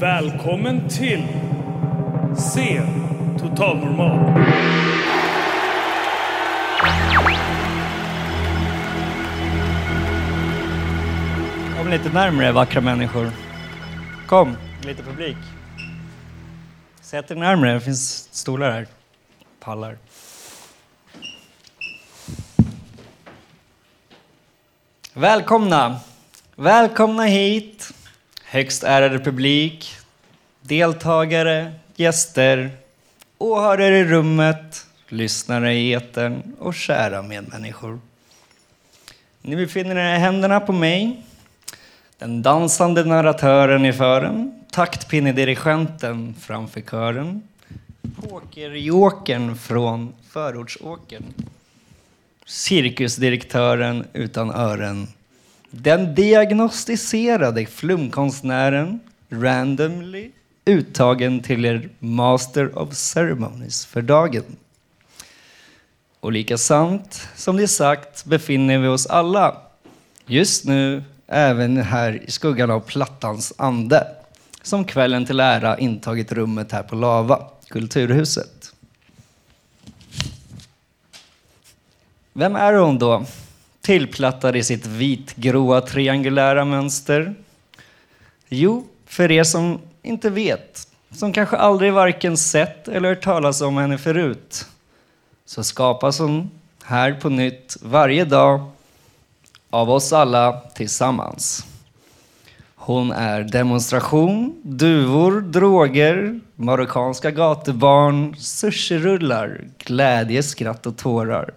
Välkommen till Se Totalnormal. Kom lite närmre vackra människor. Kom, lite publik. Sätt er närmre, det finns stolar här. Pallar. Välkomna! Välkomna hit, högst ärade publik, deltagare, gäster, åhörare i rummet, lyssnare i etern och kära medmänniskor. Ni befinner er i händerna på mig, den dansande narratören i fören, taktpinnedirigenten framför kören, pokerjokern från förortsåkern, cirkusdirektören utan ören, den diagnostiserade flumkonstnären, randomly uttagen till er Master of Ceremonies för dagen. Och lika sant som det är sagt befinner vi oss alla just nu även här i skuggan av Plattans ande som kvällen till ära intagit rummet här på Lava, Kulturhuset. Vem är hon då? Tillplattad i sitt vitgråa triangulära mönster? Jo, för er som inte vet, som kanske aldrig varken sett eller hört talas om henne förut, så skapas hon här på nytt varje dag av oss alla tillsammans. Hon är demonstration, duvor, droger, marockanska gatubarn, sushirullar, glädje, skratt och tårar.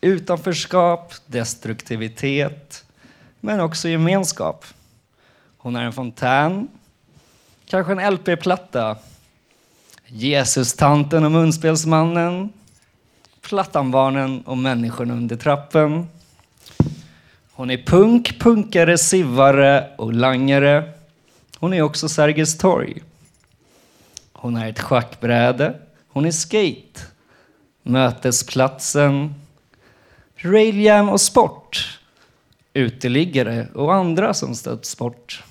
Utanförskap, destruktivitet, men också gemenskap. Hon är en fontän, kanske en LP-platta, Jesus-tanten och munspelsmannen, Plattanbarnen och människorna under trappen. Hon är punk, punkare, sivare och langare. Hon är också Sergels torg. Hon är ett schackbräde. Hon är skate. Mötesplatsen. Railjam och sport. Uteliggare och andra som stött sport.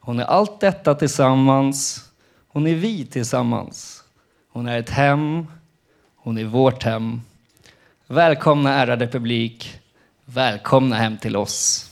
Hon är allt detta tillsammans. Hon är vi tillsammans. Hon är ett hem. Hon är vårt hem. Välkomna ärade publik. Välkomna hem till oss.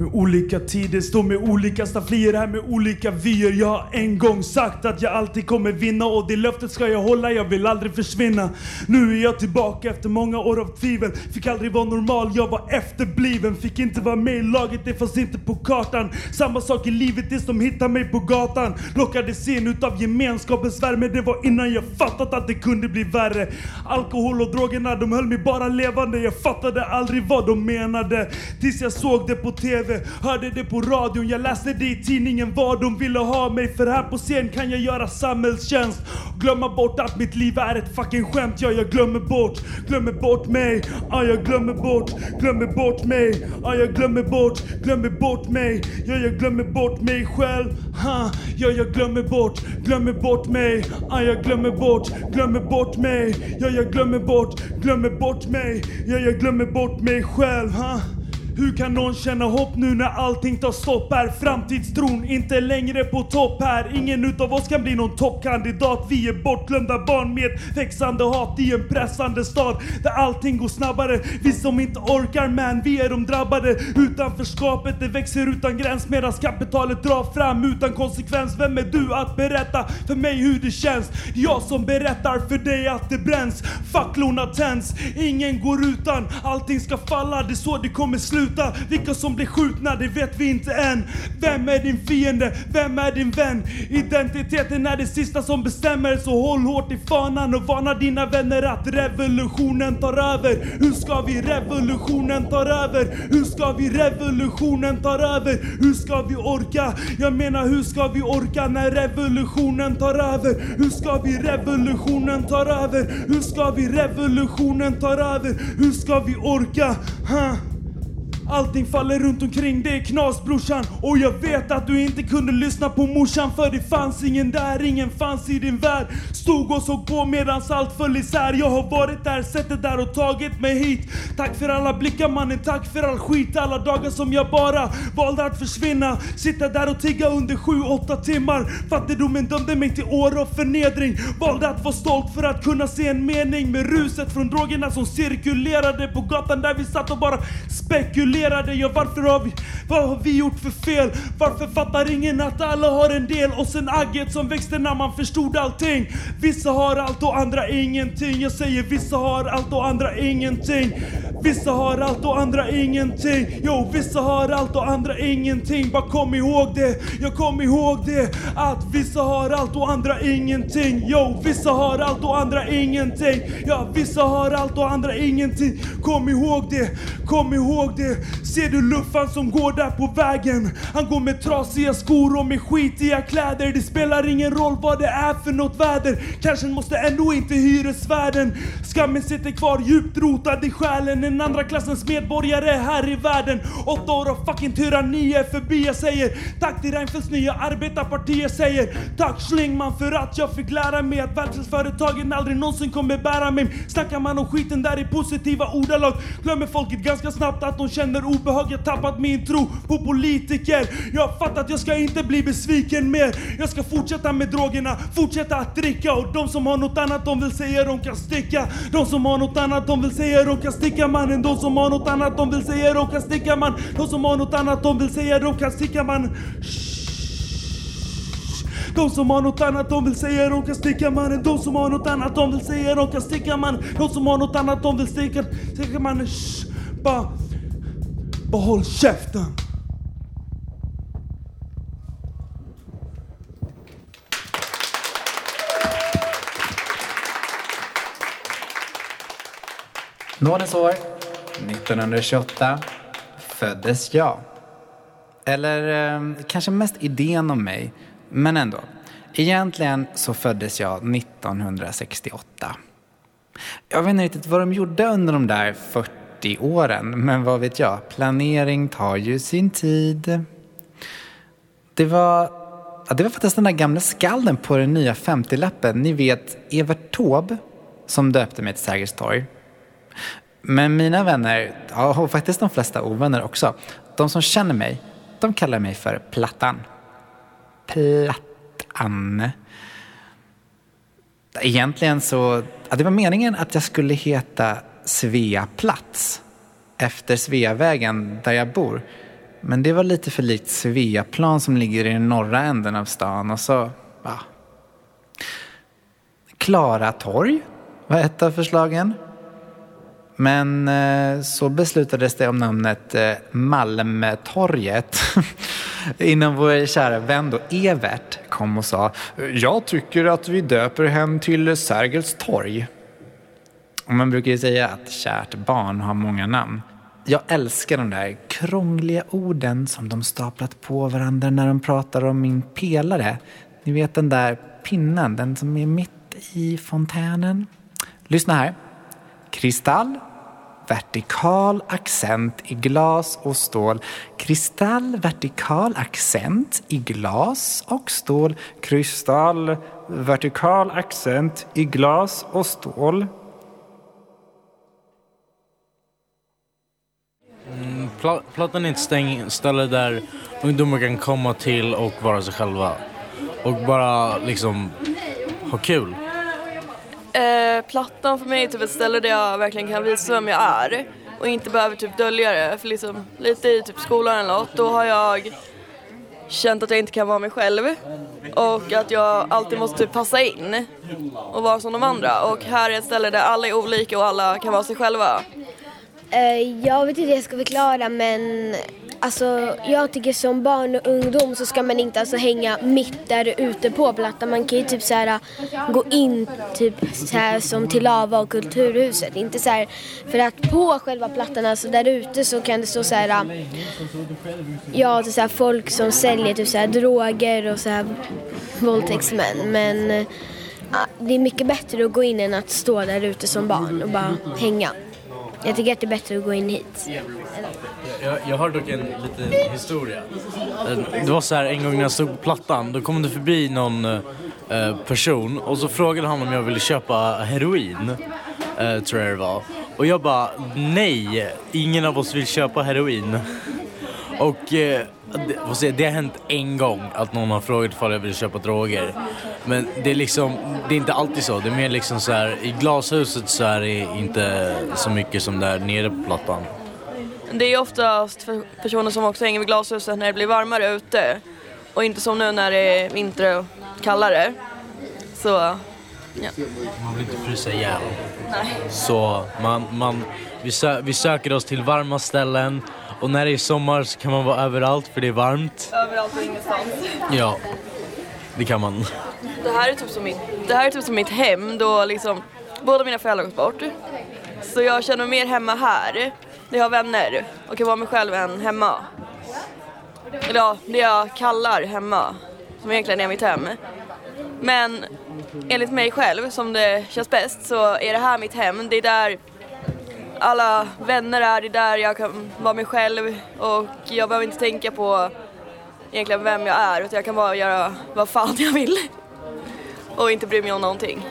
Med olika tider, står med olika stafflier här med olika vyer. Jag har en gång sagt att jag alltid kommer vinna och det löftet ska jag hålla, jag vill aldrig försvinna. Nu är jag tillbaka efter många år av tvivel Fick aldrig vara normal, jag var efterbliven. Fick inte vara med i laget, det fanns inte på kartan. Samma sak i livet, tills de hittar mig på gatan. Lockades in utav gemenskapens värme Det var innan jag fattat att det kunde bli värre. Alkohol och drogerna, de höll mig bara levande Jag fattade aldrig vad de menade. Tills jag såg det på TV Hörde det på radion, jag läste det i tidningen. Vad de ville ha mig För. Här på scen kan jag göra samhällstjänst. Glömma bort att mitt liv är ett fucking skämt. Ja, jag glömmer bort, glömmer bort mig. Ja, jag glömmer bort, glömmer bort mig. Ja, jag glömmer bort, glömmer bort mig. Ja, jag glömmer bort mig själv. Ha. Ja, jag glömmer bort, glömmer bort mig. Ja, jag glömmer bort, glömmer bort mig. Ja, jag glömmer bort, glömmer bort mig. Ja, jag glömmer bort mig själv. Ha. Hur kan någon känna hopp nu när allting tar stopp? Är framtidstron inte längre på topp här? Ingen utav oss kan bli någon toppkandidat. Vi är bortglömda barn med växande hat i en pressande stad där allting går snabbare. Vi som inte orkar man, vi är de drabbade. Utanförskapet det växer utan gräns medan kapitalet drar fram utan konsekvens. Vem är du att berätta för mig hur det känns? Jag som berättar för dig att det bränns. Facklorna tänds, ingen går utan. Allting ska falla, det är så det kommer sluta. Vilka som blir skjutna, det vet vi inte än. Vem är din fiende? Vem är din vän? Identiteten är det sista som bestämmer, så håll hårt i fanan och varna dina vänner att revolutionen tar över. Hur ska vi revolutionen tar över? Hur ska vi revolutionen tar över? Hur ska vi orka? Jag menar hur ska vi orka när revolutionen tar över? Hur ska vi revolutionen tar över? Hur ska vi revolutionen tar över? Hur ska vi orka? Huh? Allting faller runt omkring, det är knas brorsan. Och jag vet att du inte kunde lyssna på morsan För det fanns ingen där, ingen fanns i din värld. Stod och såg på medans allt föll isär. Jag har varit där, sett det där och tagit mig hit. Tack för alla blickar mannen, tack för all skit Alla dagar som jag bara valde att försvinna. Sitta där och tigga under sju, åtta timmar. Fattigdomen dömde mig till år av förnedring. Valde att vara stolt för att kunna se en mening Med ruset från drogerna som cirkulerade på gatan där vi satt och bara spekulerade. Ja varför har vi, vad har vi gjort för fel? Varför fattar ingen att alla har en del? Och sen agget som växte när man förstod allting? Vissa har allt och andra ingenting. Jag säger vissa har allt och andra ingenting. Vissa har allt och andra ingenting. Jo, vissa har allt och andra ingenting. Bara kom ihåg det, jag kom ihåg det. Att vissa har allt och andra ingenting. Jo, vissa har allt och andra ingenting. Ja, vissa har allt och andra ingenting. Kom ihåg det, kom ihåg det. Ser du luffan som går där på vägen? Han går med trasiga skor och med skitiga kläder. Det spelar ingen roll vad det är för något väder. Kanske måste ändå inte hyresvärden Skammen sitter kvar djupt rotad i själen. En andra klassens medborgare här i världen. Åtta år av fucking tyranni är förbi Jag säger. Tack till Reinfeldts nya arbetarparti Jag säger. Tack Schlingman för att jag fick lära mig Att välfärdsföretagen aldrig någonsin kommer bära mig. Snackar man om skiten där i positiva ordalag Glömmer folket ganska snabbt att de känner känner obehag Jag tappat min tro på politiker. Jag har fattat jag ska inte bli besviken mer. Jag ska fortsätta med drogerna, fortsätta att dricka. Och de som har något annat de vill säga de kan sticka. De som har något annat de vill säga de kan sticka mannen De som har något annat de vill säga de kan sticka man. De som har något annat de vill säga de kan sticka man. De som har något annat de vill säga de kan sticka mannen De som har något annat de vill säga de kan sticka mannen De som har något annat de vill sticka, sticka mannen Shh. Bara, bara håll käften Nådens år 1928 föddes jag. Eller eh, kanske mest idén om mig, men ändå. Egentligen så föddes jag 1968. Jag vet inte riktigt vad de gjorde under de där 40 åren, men vad vet jag, planering tar ju sin tid. Det var, ja, det var faktiskt den där gamla skalden på den nya 50-lappen, ni vet Evert Taube, som döpte mig till Sergels torg. Men mina vänner, ja, och faktiskt de flesta ovänner också, de som känner mig, de kallar mig för Plattan. Plattan. Egentligen så, ja, det var meningen att jag skulle heta Sveaplats efter Sveavägen där jag bor. Men det var lite för likt Sveaplan som ligger i den norra änden av stan och så, ja. Klara torg var ett av förslagen. Men eh, så beslutades det om namnet eh, Malmtorget innan vår kära vän då Evert kom och sa Jag tycker att vi döper henne till Sergels torg. Och man brukar ju säga att kärt barn har många namn. Jag älskar de där krångliga orden som de staplat på varandra när de pratar om min pelare. Ni vet den där pinnen, den som är mitt i fontänen. Lyssna här. Kristall, vertikal accent i glas och stål. Kristall, vertikal accent i glas och stål. Kristall, vertikal accent i glas och stål. Pl Plattan är ett stäng, ställe där ungdomar kan komma till och vara sig själva. Och bara liksom ha kul. Eh, plattan för mig är typ ett ställe där jag verkligen kan visa vem jag är och inte behöver typ dölja det. För liksom lite i typ skolan eller något, då har jag känt att jag inte kan vara mig själv och att jag alltid måste typ passa in och vara som de andra. Och här är ett ställe där alla är olika och alla kan vara sig själva. Eh, jag vet inte hur jag ska förklara men alltså, jag tycker som barn och ungdom så ska man inte alltså hänga mitt där ute på Plattan. Man kan ju typ så här, uh, gå in typ så här, som till Lava och Kulturhuset. Inte så här, för att på själva Plattan, alltså där ute så kan det stå så här, uh, ja, så här folk som säljer typ så här droger och så här våldtäktsmän. Men ja, det är mycket bättre att gå in än att stå där ute som barn och bara hänga jag tycker att det är bättre att gå in hit. Jag, jag har dock en liten historia. Eh, det var så här en gång när jag stod på plattan, då kom det förbi någon eh, eh, person och så frågade han om jag ville köpa heroin. Eh, tror jag det var. Och jag bara, nej, ingen av oss vill köpa heroin. Och eh, det, det har hänt en gång att någon har frågat ifall jag vill köpa droger. Men det är liksom, det är inte alltid så. Det är mer liksom så här, i glashuset så är det inte så mycket som där nere på plattan. Det är oftast för personer som också hänger vid glashuset när det blir varmare ute. Och inte som nu när det är vinter och kallare. Så, ja. Man vill inte frysa ihjäl. Så man, man, vi, sö, vi söker oss till varma ställen och när det är sommar så kan man vara överallt för det är varmt. Överallt och ingenstans. Ja, det kan man. Det här är typ som mitt, det här är typ som mitt hem då liksom båda mina föräldrar gått bort. Så jag känner mig mer hemma här. Där jag har vänner och kan vara mig själv än hemma. Eller ja, det jag kallar hemma. Som egentligen är mitt hem. Men enligt mig själv, som det känns bäst, så är det här mitt hem. Det är där alla vänner är, det är där jag kan vara mig själv och jag behöver inte tänka på egentligen vem jag är utan jag kan bara göra vad fan jag vill. Och inte bry mig om någonting.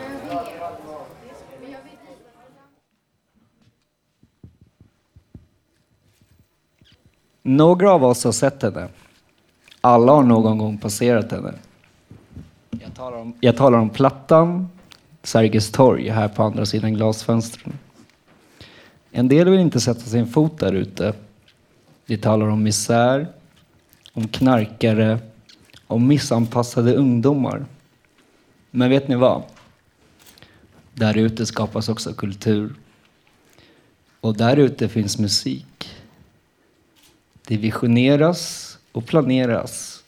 Några av oss har sett henne. Alla har någon gång passerat henne. Jag talar om, jag talar om Plattan, Sergels torg, här på andra sidan glasfönstren. En del vill inte sätta sin fot där ute. Vi talar om misär, om knarkare, om missanpassade ungdomar. Men vet ni vad? Där ute skapas också kultur. Och där ute finns musik. Det visioneras och planeras.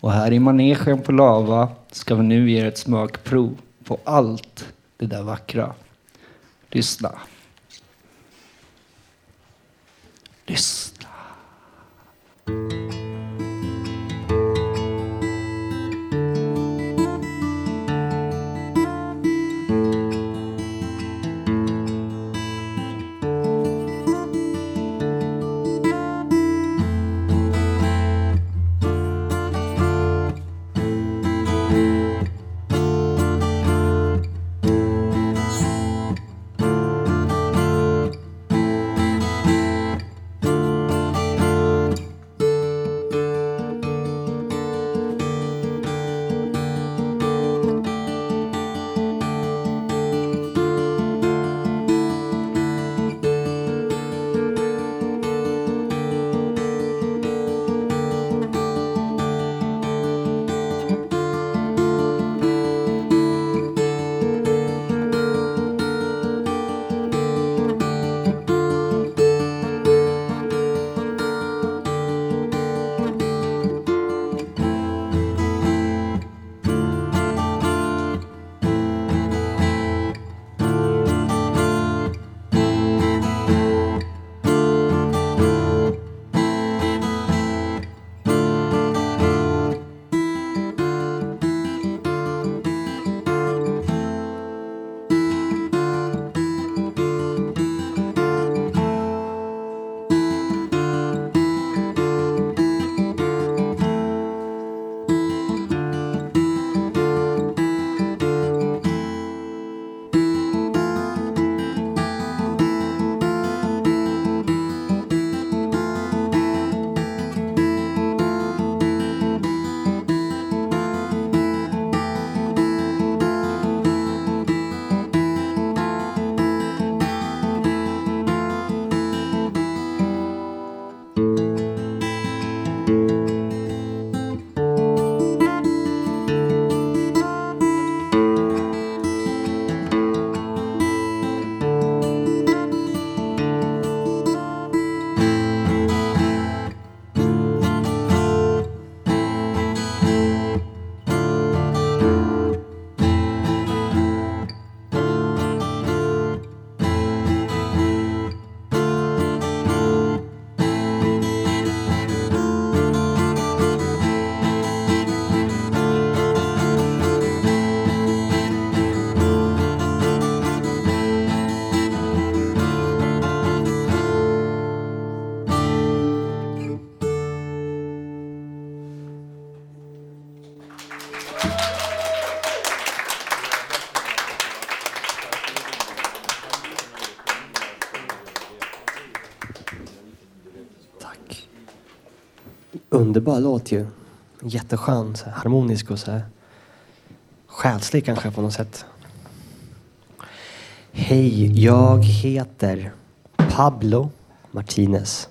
Och här i manegen på Lava ska vi nu ge er ett smakprov på allt det där vackra. Lyssna. Lyssna. Underbar låt ju. Jätteskön, så här, harmonisk och så här, själslig kanske på något sätt. Hej, jag heter Pablo Martinez.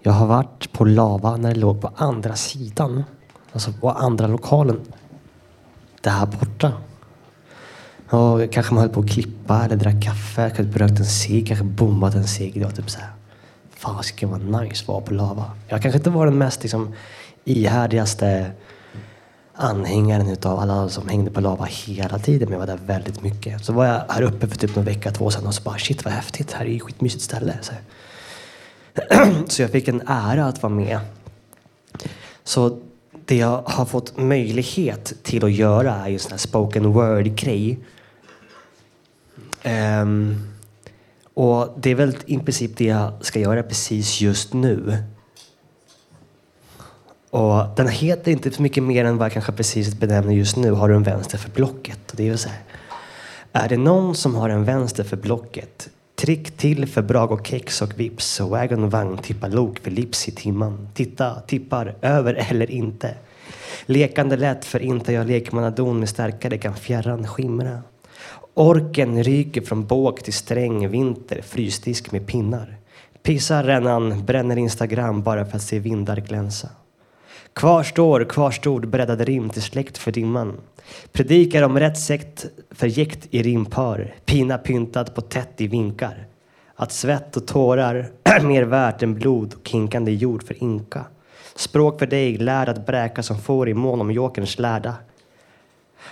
Jag har varit på Lava när det låg på andra sidan. Alltså på andra lokalen. Där borta. Och kanske man höll på att klippa eller drack kaffe, kanske rökt en cigg, kanske bombat en cigg. Det var typ såhär, fasiken vad nice var på Lava. Jag kanske inte var den mest liksom, ihärdigaste anhängaren utav alla som hängde på Lava hela tiden, men jag var där väldigt mycket. Så var jag här uppe för typ någon vecka, två sedan och så bara shit vad häftigt, här är ju ett skitmysigt ställe. Så, så jag fick en ära att vara med. Så det jag har fått möjlighet till att göra är ju en sån här spoken word-grej. Um, och det är väl i princip det jag ska göra precis just nu. Och den heter inte så mycket mer än vad jag kanske precis benämner just nu. Har du en vänster för blocket? Och det är ju så här. Är det någon som har en vänster för blocket? Trick till för brag och kex och vips. Och Wagon vagn tippar lok för lips i timman. Titta, tippar, över eller inte. Lekande lätt för inte jag lekmannadon med starkare kan fjärran skimra. Orken ryker från båg till sträng vinter, frysdisk med pinnar. Pissar rännan, bränner Instagram bara för att se vindar glänsa. Kvar står, kvar stod breddade rim till släkt för dimman. Predikar om rätt sekt för jäkt i rimpar, pina pyntad på tätt i vinkar. Att svett och tårar är mer värt än blod och kinkande jord för inka. Språk för dig lärd att bräka som får i mån om jokerns lärda.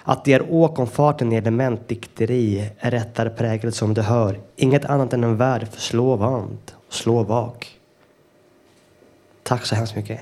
Att det är åk om farten i element dikteri är rättare prägel som du hör. Inget annat än en värld för slå vant och slå vak. Tack så hemskt mycket.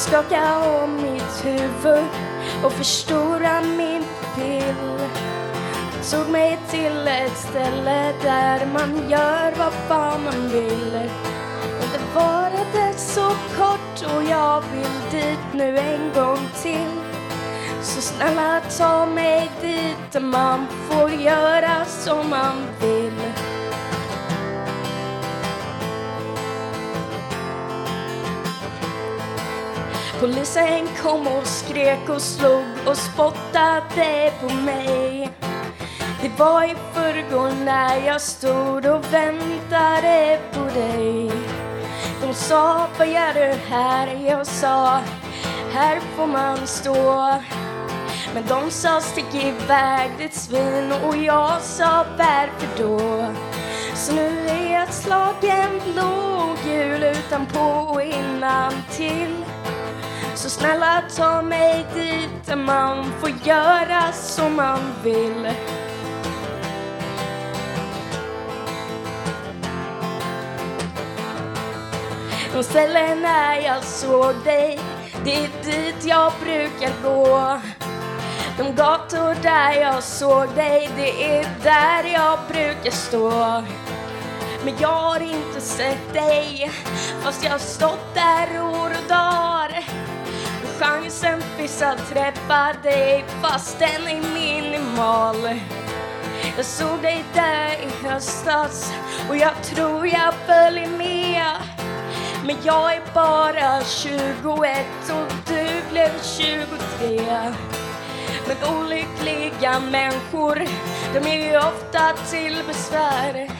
Skaka om mitt huvud och förstora min pupill. Tog mig till ett ställe där man gör vad fan man vill. Men det varade så kort och jag vill dit nu en gång till. Så snälla ta mig dit där man får göra som man vill. Polisen kom och skrek och slog och spottade på mig. Det var i förrgår när jag stod och väntade på dig. De sa, vad gör du här? Jag sa, här får man stå. Men de sa, stick iväg ditt svin och jag sa, varför då? Så nu är jag slagen blå, gul utanpå och innantill. Så snälla ta mig dit där man får göra som man vill. De ställen när jag såg dig, det är dit jag brukar gå. De gator där jag såg dig, det är där jag brukar stå. Men jag har inte sett dig, fast jag har stått där år och dagar. Att träffa dig, fast den är minimal. Jag såg dig där i höstas och jag tror jag följer med. Men jag är bara 21 och du blev 23. Men olyckliga människor, de är ju ofta till besvär.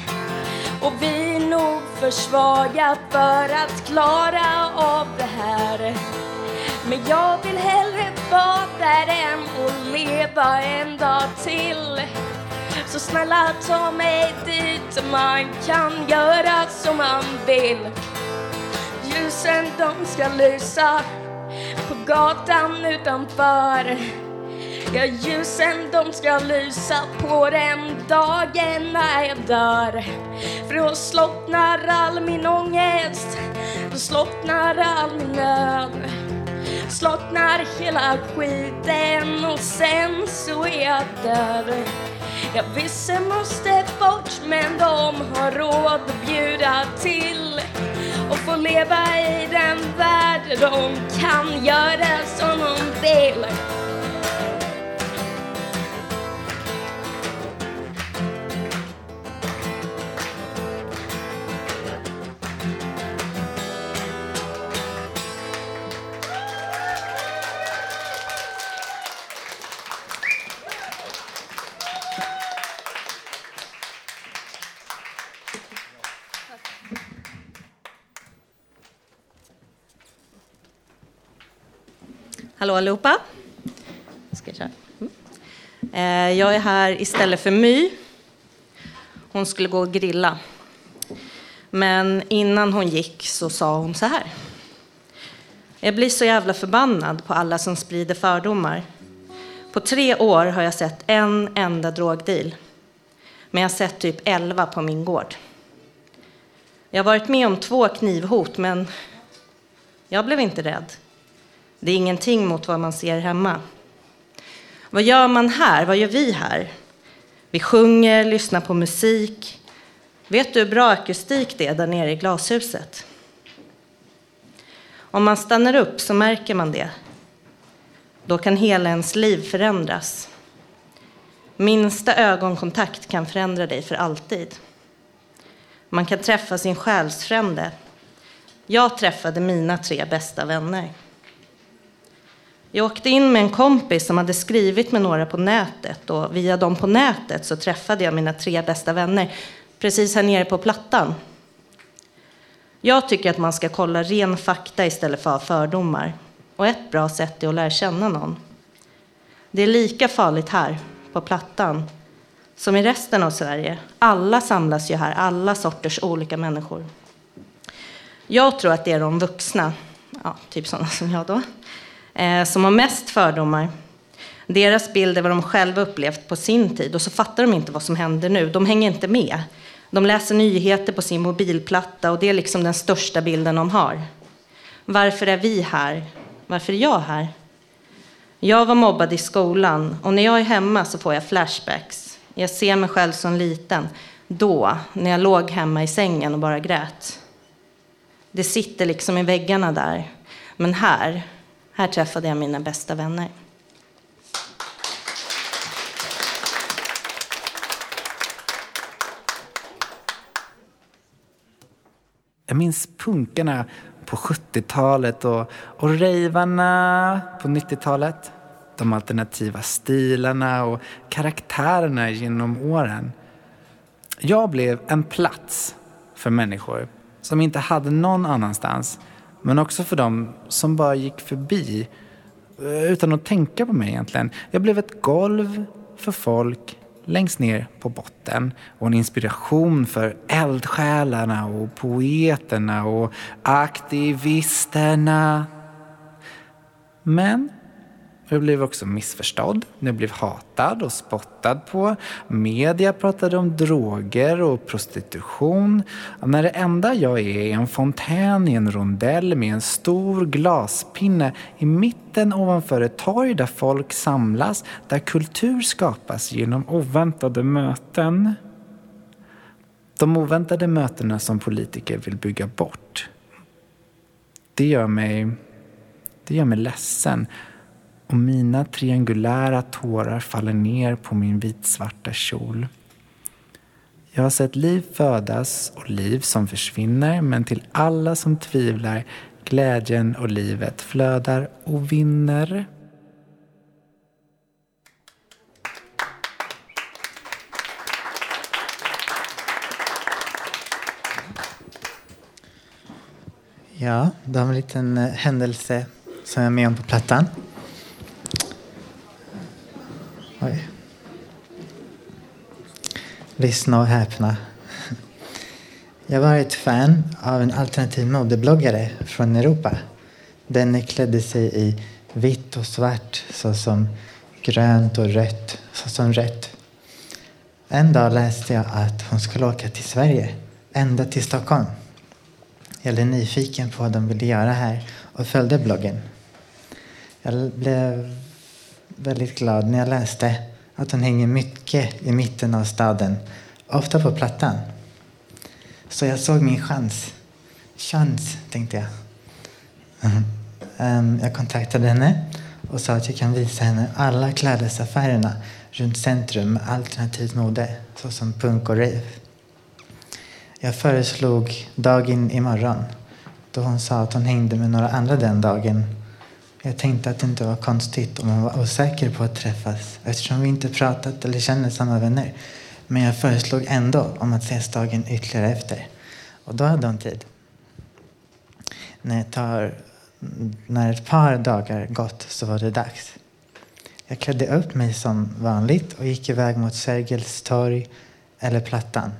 Och vi är nog för svaga för att klara av det här. Men jag vill hellre vara där än att leva en dag till. Så snälla ta mig dit man kan göra som man vill. Ljusen de ska lysa på gatan utanför. Ja, ljusen de ska lysa på den dagen när jag dör. För då slocknar all min ångest, då slocknar all min nöd. Slocknar hela skiten och sen så är jag död. Ja, visste måste bort men de har råd att bjuda till och få leva i den värld där de kan göra som de vill. Hallå allihopa. Mm. Eh, jag är här istället för My. Hon skulle gå och grilla. Men innan hon gick så sa hon så här. Jag blir så jävla förbannad på alla som sprider fördomar. På tre år har jag sett en enda drogdeal. Men jag har sett typ elva på min gård. Jag har varit med om två knivhot, men jag blev inte rädd. Det är ingenting mot vad man ser hemma. Vad gör man här? Vad gör vi här? Vi sjunger, lyssnar på musik. Vet du hur bra akustik det är där nere i glashuset? Om man stannar upp så märker man det. Då kan hela ens liv förändras. Minsta ögonkontakt kan förändra dig för alltid. Man kan träffa sin själsfrände. Jag träffade mina tre bästa vänner. Jag åkte in med en kompis som hade skrivit med några på nätet och via dem på nätet så träffade jag mina tre bästa vänner precis här nere på Plattan. Jag tycker att man ska kolla ren fakta istället för fördomar. Och ett bra sätt är att lära känna någon. Det är lika farligt här, på Plattan, som i resten av Sverige. Alla samlas ju här, alla sorters olika människor. Jag tror att det är de vuxna, ja, typ sådana som jag då, Eh, som har mest fördomar. Deras bild är vad de själva upplevt på sin tid och så fattar de inte vad som händer nu. De hänger inte med. De läser nyheter på sin mobilplatta och det är liksom den största bilden de har. Varför är vi här? Varför är jag här? Jag var mobbad i skolan och när jag är hemma så får jag flashbacks. Jag ser mig själv som liten. Då, när jag låg hemma i sängen och bara grät. Det sitter liksom i väggarna där. Men här, här träffade jag mina bästa vänner. Jag minns punkarna på 70-talet och, och rejvarna på 90-talet. De alternativa stilarna och karaktärerna genom åren. Jag blev en plats för människor som inte hade någon annanstans. Men också för dem som bara gick förbi eh, utan att tänka på mig egentligen. Jag blev ett golv för folk längst ner på botten och en inspiration för eldsjälarna och poeterna och aktivisterna. Men jag blev också missförstådd. Jag blev hatad och spottad på. Media pratade om droger och prostitution. När det enda jag är är en fontän i en rondell med en stor glaspinne i mitten ovanför ett torg där folk samlas, där kultur skapas genom oväntade möten. De oväntade mötena som politiker vill bygga bort. Det gör mig, det gör mig ledsen och mina triangulära tårar faller ner på min vitsvarta kjol. Jag har sett liv födas och liv som försvinner men till alla som tvivlar glädjen och livet flödar och vinner. Ja, det var en liten eh, händelse som jag är med om på plattan. Oj. Lyssna och häpna. Jag var ett fan av en alternativ modebloggare från Europa. Den klädde sig i vitt och svart såsom grönt och rött såsom rött. En dag läste jag att hon skulle åka till Sverige, ända till Stockholm. Jag blev nyfiken på vad de ville göra här och följde bloggen. Jag blev väldigt glad när jag läste att hon hänger mycket i mitten av staden, ofta på Plattan. Så jag såg min chans. Chans, tänkte jag. Ehm, jag kontaktade henne och sa att jag kan visa henne alla klädesaffärerna runt centrum med alternativt mode, såsom punk och rave. Jag föreslog dagen imorgon då hon sa att hon hängde med några andra den dagen. Jag tänkte att det inte var konstigt om hon var osäker på att träffas eftersom vi inte pratat eller känner samma vänner. Men jag föreslog ändå om att ses dagen ytterligare efter. Och då hade hon tid. När, tar, när ett par dagar gått så var det dags. Jag klädde upp mig som vanligt och gick iväg mot Sergels torg eller Plattan.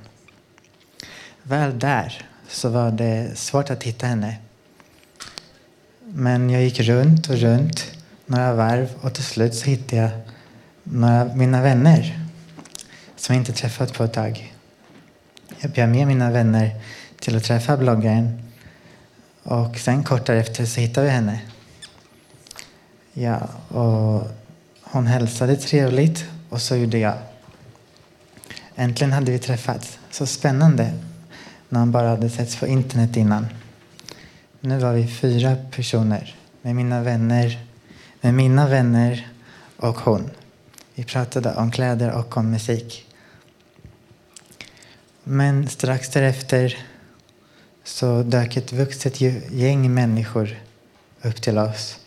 Väl där så var det svårt att hitta henne. Men jag gick runt och runt några varv och till slut så hittade jag några mina vänner som jag inte träffat på ett tag. Jag bjöd med mina vänner till att träffa bloggaren och sen kort därefter så hittade vi henne. Ja, och hon hälsade trevligt och så gjorde jag. Äntligen hade vi träffats. Så spännande när man bara hade setts på internet innan. Nu var vi fyra personer med mina vänner, med mina vänner och hon. Vi pratade om kläder och om musik. Men strax därefter så dök ett vuxet gäng människor upp till oss.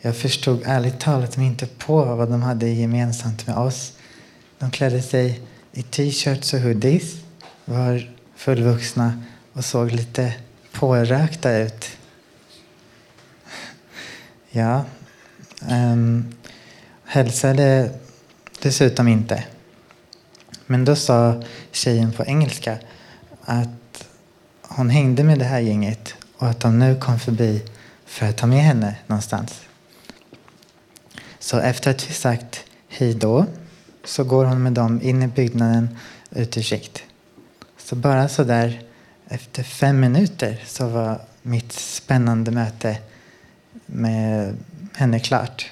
Jag förstod ärligt talat inte på vad de hade gemensamt med oss. De klädde sig i t-shirts och hoodies, var fullvuxna och såg lite pårökta ut. Ja, ehm, um, hälsade dessutom inte. Men då sa tjejen på engelska att hon hängde med det här gänget och att de nu kom förbi för att ta med henne någonstans. Så efter att vi sagt hej då så går hon med dem in i byggnaden ut ur sikt. Så bara så där efter fem minuter så var mitt spännande möte med henne klart.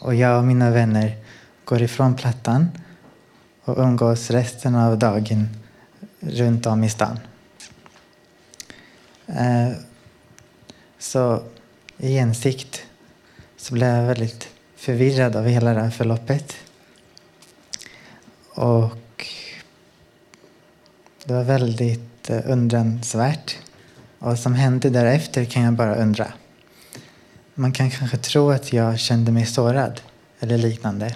Och jag och mina vänner går ifrån Plattan och umgås resten av dagen runt om i stan. Eh, så i insikt så blev jag väldigt förvirrad av hela det här förloppet. Och det var väldigt undransvärt. Vad som hände därefter kan jag bara undra. Man kan kanske tro att jag kände mig sårad eller liknande.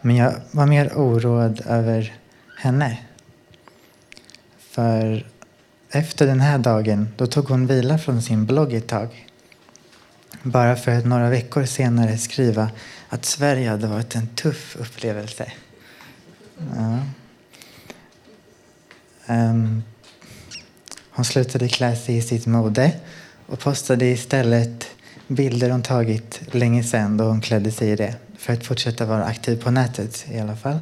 Men jag var mer oroad över henne. För efter den här dagen, då tog hon vila från sin blogg ett tag. Bara för att några veckor senare skriva att Sverige hade varit en tuff upplevelse. Ja. Um, hon slutade klä sig i sitt mode och postade istället bilder hon tagit länge sedan då hon klädde sig i det för att fortsätta vara aktiv på nätet i alla fall.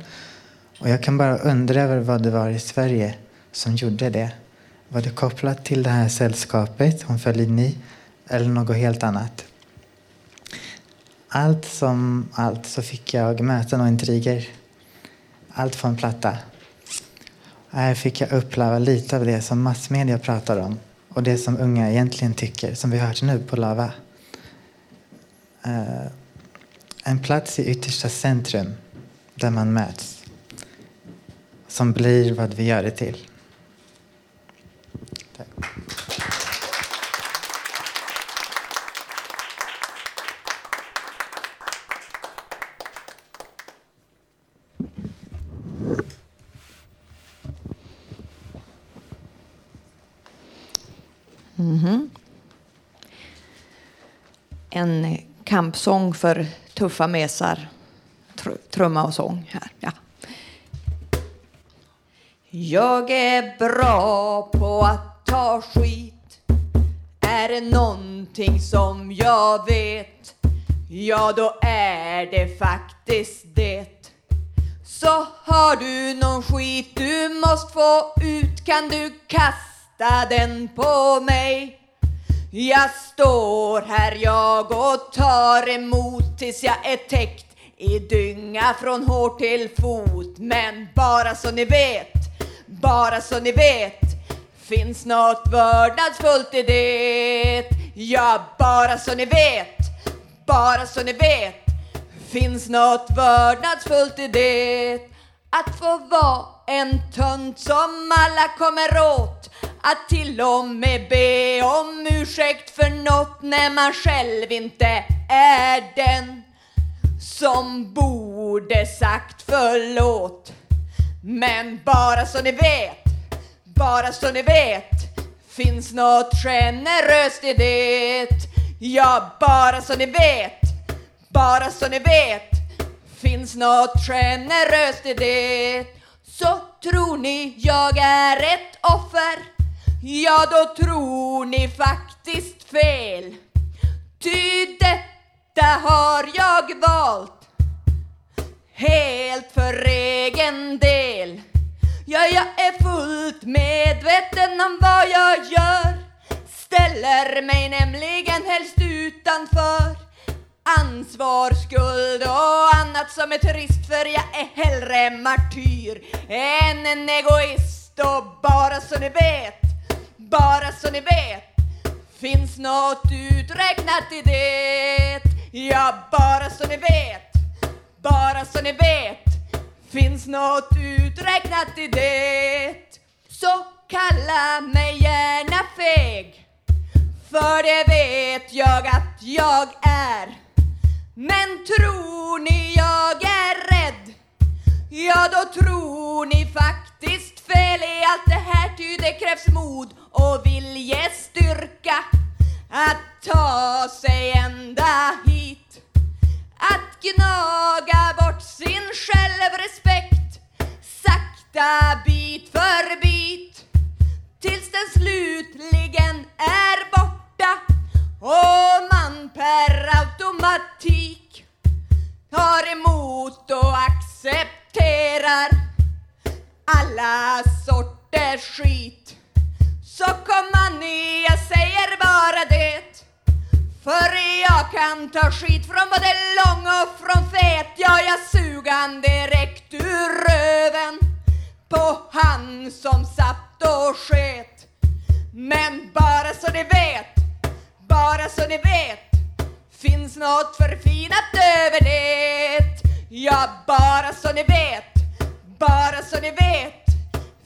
Och jag kan bara undra över vad det var i Sverige som gjorde det. Var det kopplat till det här sällskapet hon föll in i eller något helt annat? Allt som allt så fick jag möten och intriger. Allt från platta. Här fick jag uppleva lite av det som massmedia pratar om och det som unga egentligen tycker, som vi hört nu på Lava. Uh, en plats i yttersta centrum där man möts. Som blir vad vi gör det till. En kampsång för tuffa mesar. Tr- trumma och sång här. Ja. Jag är bra på att ta skit. Är det någonting som jag vet, ja då är det faktiskt det. Så har du någon skit du måste få ut kan du kasta den på mig. Jag står här jag och tar emot tills jag är täckt i dynga från hår till fot. Men bara så ni vet, bara så ni vet finns något vördnadsfullt i det. Ja, bara så ni vet, bara så ni vet finns något vördnadsfullt i det. Att få vara en tönt som alla kommer åt. Att till och med be om ursäkt för något när man själv inte är den som borde sagt förlåt. Men bara så ni vet, bara så ni vet finns något generöst i det. Ja, bara så ni vet, bara så ni vet finns något generöst i det. Så tror ni jag är ett offer, ja då tror ni faktiskt fel. Ty detta har jag valt helt för egen del. Ja, jag är fullt medveten om vad jag gör. Ställer mig nämligen helst utanför. Ansvar, skuld och annat som är trist för jag är hellre martyr än en egoist. Och bara så ni vet, bara så ni vet finns något uträknat i det. Ja, bara så ni vet, bara så ni vet finns något uträknat i det. Så kalla mig gärna feg, för det vet jag att jag är. Men tror ni jag är rädd, ja då tror ni faktiskt fel i allt det här ty det krävs mod och viljestyrka att ta sig ända hit. Att gnaga bort sin självrespekt sakta bit för bit tills den slutligen är borta och man per automatik tar emot och accepterar alla sorters skit. Så kom ni, jag säger bara det. För jag kan ta skit från både lång och från fet. Ja, jag sugan direkt ur röven på han som satt och sket. Men bara så ni vet, bara så ni vet finns något förfinat över det. Ja, bara så ni vet, bara så ni vet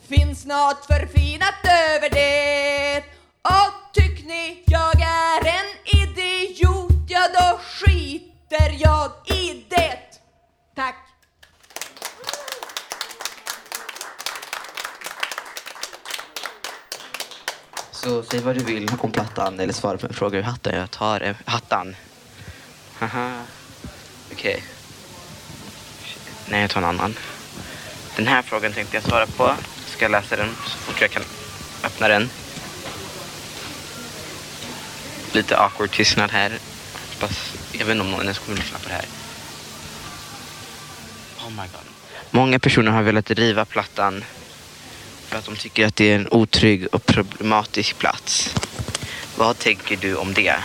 finns något förfinat över det. Och tyck ni jag är en idiot, ja då skiter jag i det. Tack. Så säg vad du vill om plattan eller svara på en fråga ur hatten. Jag tar eh, hattan. Haha. Okej. Nej, jag tar en annan. Den här frågan tänkte jag svara på. Ska jag läsa den så fort jag kan öppna den. Lite awkward tystnad här. Hoppas, jag vet inte om någon ens kommer lyssna på det här. Oh my god. Många personer har velat riva plattan för att de tycker att det är en otrygg och problematisk plats. Vad tänker du om det?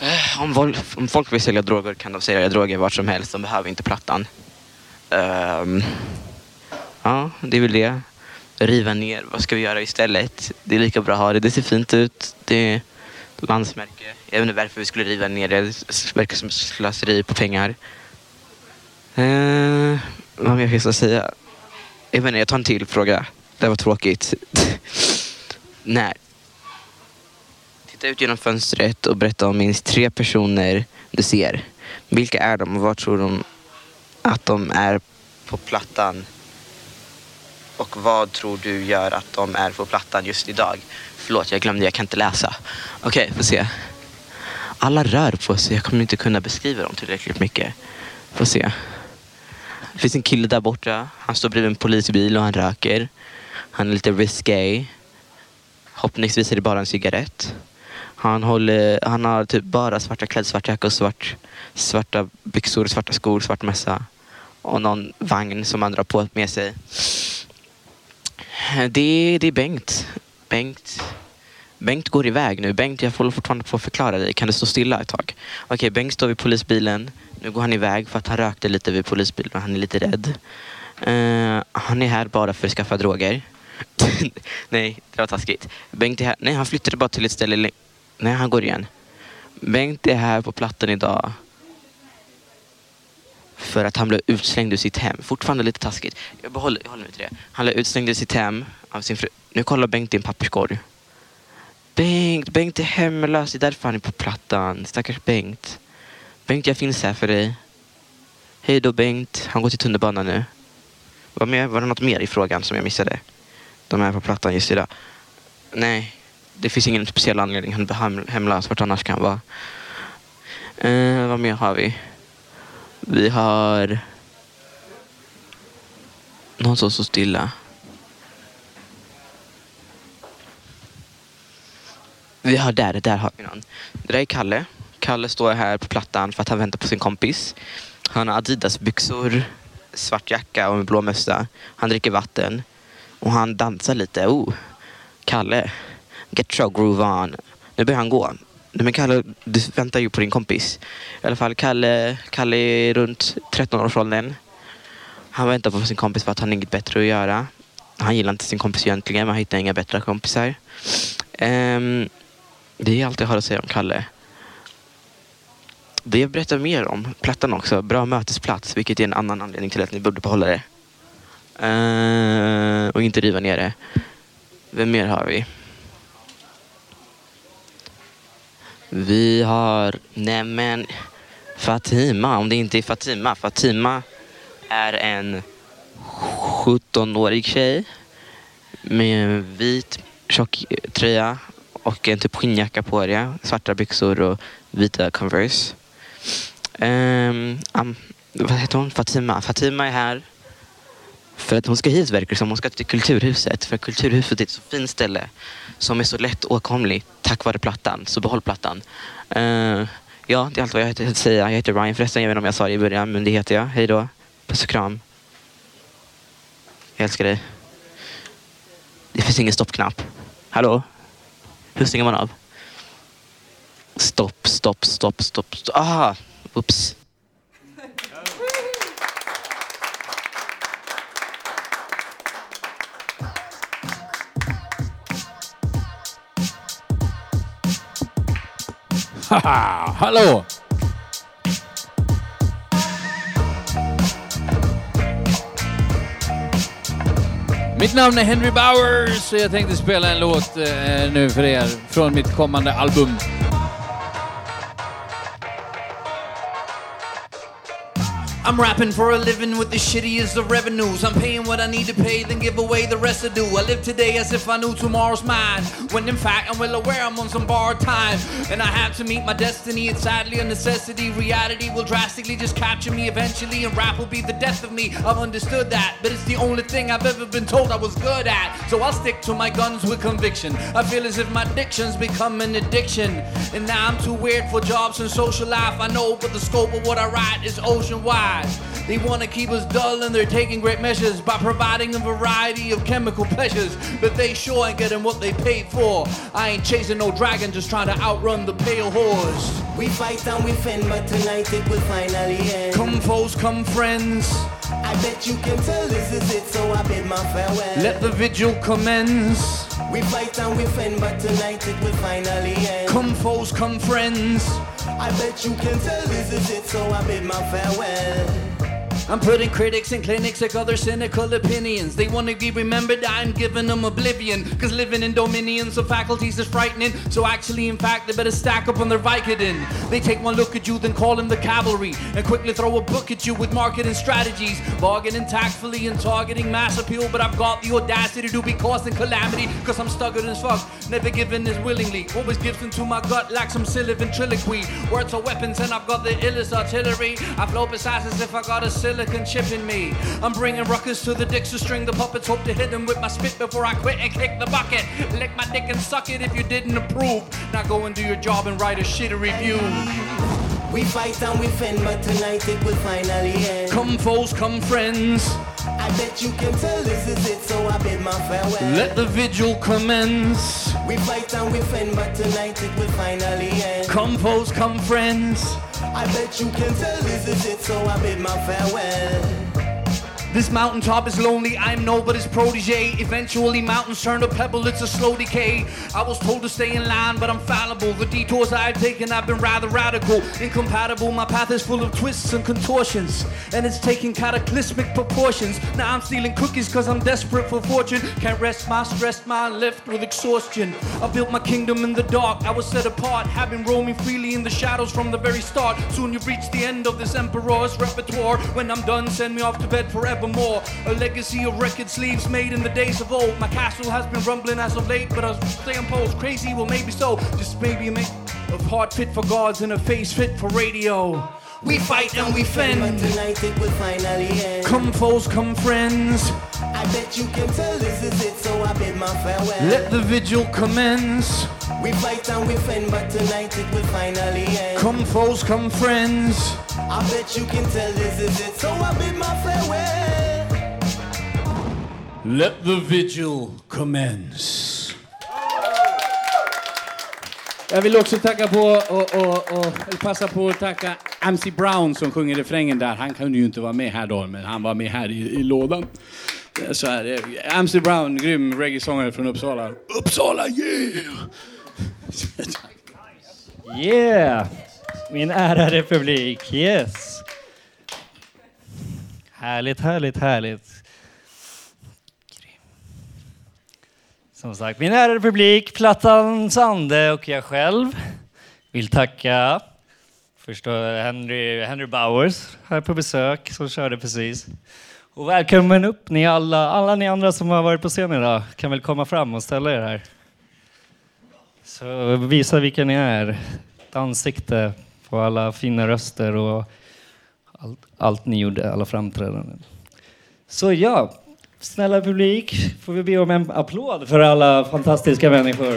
Eh, om, om folk vill sälja droger kan de sälja droger vart som helst. De behöver inte plattan. Um, ja, det är väl det. Riva ner. Vad ska vi göra istället? Det är lika bra att ha det. Det ser fint ut. Det är landsmärke. Jag vet inte varför vi skulle riva ner det. Det verkar som slöseri på pengar. Uh, vad mer finns det att säga? Jag vet inte, jag tar en till fråga. Det var tråkigt. När? Titta ut genom fönstret och berätta om minst tre personer du ser. Vilka är de och var tror de att de är på plattan? Och vad tror du gör att de är på plattan just idag? förlåt, jag glömde, jag kan inte läsa. Okej, får se. Alla rör på sig, jag kommer inte kunna beskriva dem tillräckligt mycket. Får se. Det finns en kille där borta. Han står bredvid en polisbil och han röker. Han är lite risky. Hoppningsvis är det bara en cigarett. Han, håller, han har typ bara svarta kläder, svart jacka och svart, svarta byxor, svarta skor, svart mössa. Och någon vagn som man drar på med sig. Det, det är Bengt. Bengt. Bengt går iväg nu. Bengt, jag får fortfarande få förklara dig. Kan du stå stilla ett tag? Okej, Bengt står vid polisbilen. Nu går han iväg för att han rökte lite vid polisbilen han är lite rädd. Uh, han är här bara för att skaffa droger. Nej, det var taskigt. Bengt är här. Nej, han flyttade bara till ett ställe. Nej, han går igen. Bengt är här på plattan idag. För att han blev utslängd ur sitt hem. Fortfarande lite taskigt. Jag, behåller, jag håller mig till det. Han blev utslängd ur sitt hem av sin fru. Nu kollar Bengt i en papperskorg. Bengt, Bengt är hemlös. Det är därför han är på plattan. Stackars Bengt. Bengt, jag finns här för dig. Hej då Bengt. Han går till tunnelbanan nu. Var, med, var det något mer i frågan som jag missade? De är på plattan just idag. Nej, det finns ingen speciell anledning. Han är hemlös. Vart annars kan han vara? Eh, vad mer har vi? Vi har... Någon som står stilla. Vi har där, där har vi någon. Det där är Kalle. Kalle står här på plattan för att han väntar på sin kompis. Han har Adidas-byxor, svart jacka och en blå mössa. Han dricker vatten och han dansar lite. Oh, Kalle, get your groove on. Nu börjar han gå. Nej, men Kalle, du väntar ju på din kompis. I alla fall, Kalle, Kalle är runt 13 års åldern. Han väntar på sin kompis för att han har inget bättre att göra. Han gillar inte sin kompis egentligen, men han hittar inga bättre kompisar. Um, det är allt jag har att säga om Kalle. Det jag berättar mer om Plattan också, bra mötesplats, vilket är en annan anledning till att ni borde behålla det. Uh, och inte riva ner det. Vem mer har vi? Vi har, nämen Fatima, om det inte är Fatima. Fatima är en 17-årig tjej med en vit tjock tröja och en typ skinnjacka på det. Svarta byxor och vita Converse. Um, um, vad heter hon? Fatima. Fatima är här för att hon ska hit verkar det som. Hon ska till Kulturhuset. För Kulturhuset är ett så fint ställe som är så lätt åkomlig tack vare plattan. Så behåll plattan. Uh, ja, det är allt vad jag heter att säga. Jag heter Ryan förresten. Jag vet inte om jag sa det i början, men det heter jag. Hej då. Puss och kram. Jag älskar dig. Det finns ingen stoppknapp. Hallå? Hur stänger man av? Stopp, stopp, stopp, stopp. stopp. Ah, oops. Haha, hallå! Mitt namn är Henry Bowers och jag tänkte spela en låt eh, nu för er från mitt kommande album. I'm rapping for a living with the shittiest of revenues. I'm paying what I need to pay, then give away the residue. I live today as if I knew tomorrow's mine. When in fact, I'm well aware I'm on some borrowed time. And I have to meet my destiny. It's sadly a necessity. Reality will drastically just capture me eventually. And rap will be the death of me. I've understood that. But it's the only thing I've ever been told I was good at. So I'll stick to my guns with conviction. I feel as if my diction's become an addiction. And now I'm too weird for jobs and social life. I know, but the scope of what I write is ocean wide. They want to keep us dull and they're taking great measures by providing a variety of chemical pleasures. But they sure ain't getting what they paid for. I ain't chasing no dragon, just trying to outrun the pale horse. We fight and we fend, but tonight it will finally end. Come foes, come friends. I bet you can tell this is it, so I bid my farewell. Let the vigil commence. We fight and we fend, but tonight it will finally end. Come foes, come friends. I bet you can tell this is it, so I bid my farewell. I'm putting critics in clinics like other cynical opinions. They want to be remembered, I'm giving them oblivion. Cause living in dominions of faculties is frightening. So actually, in fact, they better stack up on their Vicodin. They take one look at you, then call in the cavalry. And quickly throw a book at you with marketing strategies. Bargaining tactfully and targeting mass appeal. But I've got the audacity to be causing calamity. Cause I'm stubborn as fuck, never giving this willingly. Always gives into my gut like some silly ventriloquy. Words are weapons, and I've got the illest artillery. I flow precise as if I got a silicon chip in me. I'm bringing ruckus to the dicks to string the puppets. Hope to hit them with my spit before I quit and kick the bucket. Lick my dick and suck it if you didn't approve. Now go and do your job and write a shitty review. We fight and we fend, but tonight it will finally end. Come foes, come friends. I bet you can tell this is it, so I bid my farewell. Let the vigil commence. We fight and we fend, but tonight it will finally end. Come foes, come friends. I bet you can tell this is it, so I bid my farewell. This mountaintop is lonely, I'm nobody's protege. Eventually, mountains turn to pebble, it's a slow decay. I was told to stay in line, but I'm fallible. The detours I've taken I've been rather radical. Incompatible, my path is full of twists and contortions. And it's taking cataclysmic proportions. Now I'm stealing cookies cause I'm desperate for fortune. Can't rest my stress, my left with exhaustion. I built my kingdom in the dark, I was set apart. Been roaming freely in the shadows from the very start. Soon you've reached the end of this emperor's repertoire. When I'm done, send me off to bed forevermore. A legacy of record sleeves made in the days of old. My castle has been rumbling as of late, but I stay on post. Crazy, well maybe so. Just maybe a heart fit for gods and a face fit for radio. We fight and we fend. But tonight it will finally end. Come foes, come friends. I bet you can tell this is it, so I bid my farewell. Let the vigil commence. We fight and we fend, but tonight it will finally end. Come foes, come friends. I bet you can tell this is it, so I bid my farewell. Let the vigil commence. Jag vill också tacka på och, och, och passa på att tacka MC Brown som sjunger refrängen där. Han kunde ju inte vara med här då, men han var med här i, i lådan. Så här, eh, MC Brown, grym reggae-sångare från Uppsala. Uppsala, yeah! Yeah! Min ärade publik, yes! Härligt, härligt, härligt. Som sagt, min ärade publik, Plattans ande och jag själv vill tacka förstå Henry, Henry Bowers här på besök som körde precis. Och välkommen upp ni alla, alla ni andra som har varit på scen idag kan väl komma fram och ställa er här. Så visa vilka ni är. Ett ansikte på alla fina röster och allt, allt ni gjorde, alla framträdanden. Så ja, snälla publik, får vi be om en applåd för alla fantastiska människor.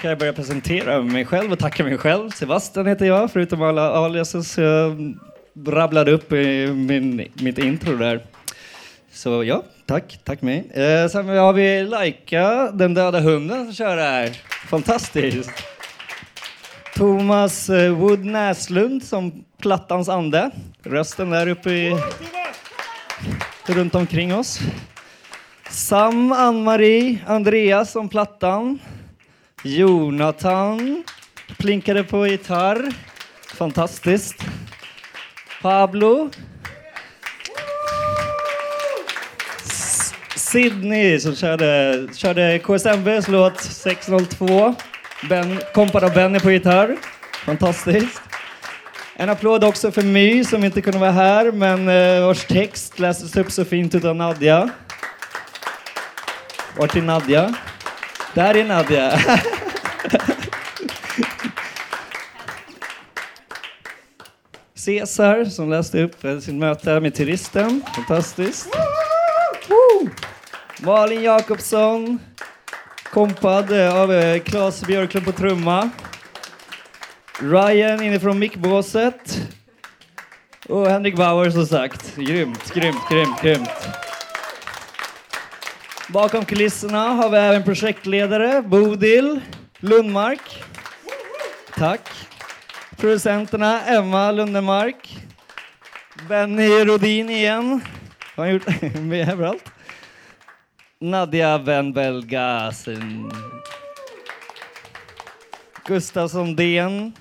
Kan jag börja presentera mig själv och tacka mig själv. Sebastian heter jag, förutom alla aliases jag rabblade upp i min, mitt intro där. Så ja, tack, tack mig. Eh, sen har vi Laika, den döda hunden som kör här. Fantastiskt. Thomas eh, Wood Näslund som Plattans ande. Rösten där uppe i, runt omkring oss. Sam, Ann-Marie, Andreas som Plattan. Jonathan plinkade på gitarr. Fantastiskt. Pablo. Sydney som körde, körde KSMBs låt 602. Ben, kompad av Benny på gitarr. Fantastiskt. En applåd också för My som inte kunde vara här men eh, vars text lästes upp så fint utav Nadja. Vart är Nadja? Där är Nadja. Cesar som läste upp eh, sitt sin möte med turisten. Fantastiskt. Malin Jakobsson. Kompad eh, av eh, Claes Björklund på trumma. Ryan inifrån mickbåset. Och Henrik Bauer som sagt. Grymt, grymt, grymt, grymt. Bakom kulisserna har vi även projektledare Bodil Lundmark. Tack. Producenterna Emma Lundemark. Benny Rodin igen. Har han gjort med överallt. Nadia Benbelgasen. Gustav Sondén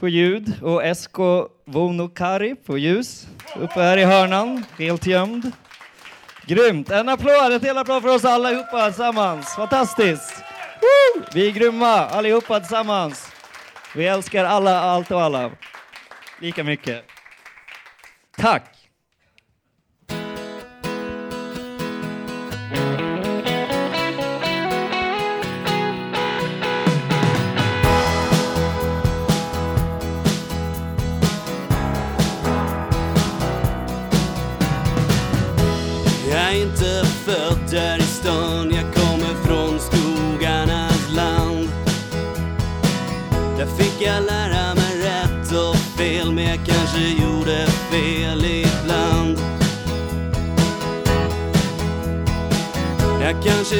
på ljud och Esko Vonokari på ljus. Uppe här i hörnan, helt gömd. Grymt! En applåd, ett helt applåd för oss allihopa tillsammans. Fantastiskt! Woo! Vi är grymma allihopa tillsammans. Vi älskar alla, allt och alla. Lika mycket. Tack! Försöka fick jag lära mig rätt och fel, men jag kanske gjorde fel ibland. Jag kanske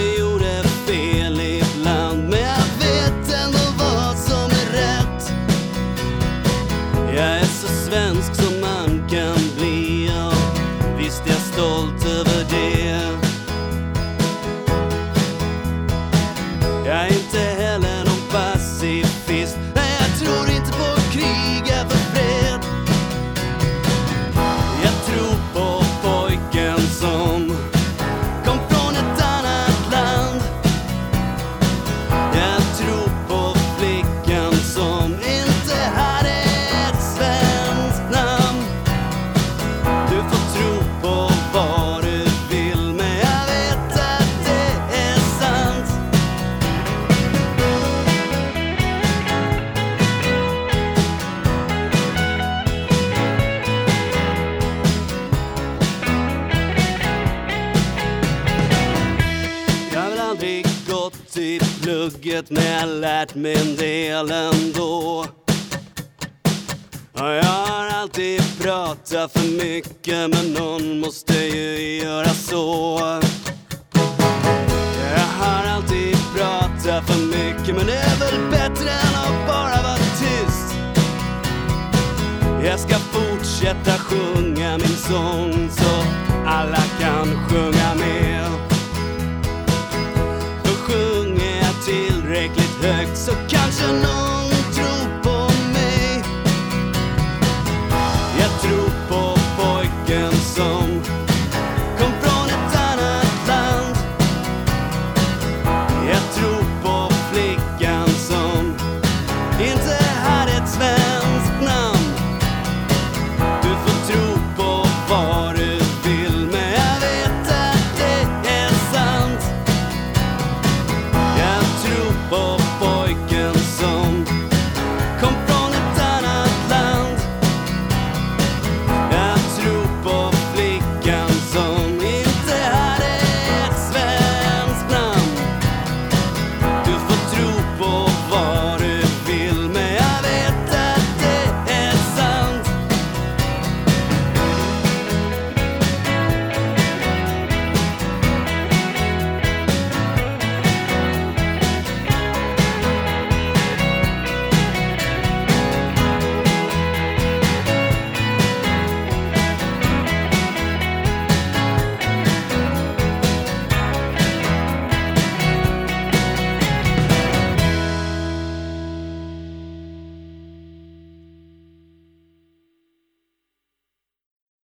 fortsätta sjunga min sång så alla kan sjunga med. För sjunger jag tillräckligt högt så kanske någon